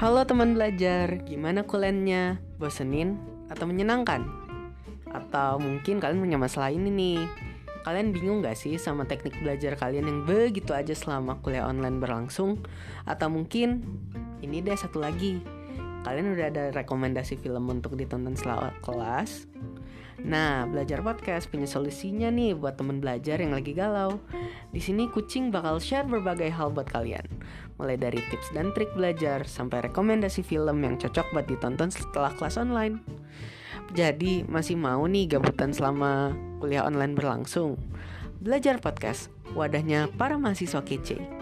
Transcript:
Halo teman belajar, gimana kuliahnya? Bosenin atau menyenangkan? Atau mungkin kalian punya masalah ini nih Kalian bingung gak sih sama teknik belajar kalian yang begitu aja selama kuliah online berlangsung? Atau mungkin ini deh satu lagi Kalian udah ada rekomendasi film untuk ditonton setelah kelas? Nah, belajar podcast punya solusinya nih buat temen belajar yang lagi galau. Di sini kucing bakal share berbagai hal buat kalian, mulai dari tips dan trik belajar sampai rekomendasi film yang cocok buat ditonton setelah kelas online. Jadi, masih mau nih gabutan selama kuliah online berlangsung? Belajar podcast, wadahnya para mahasiswa kece.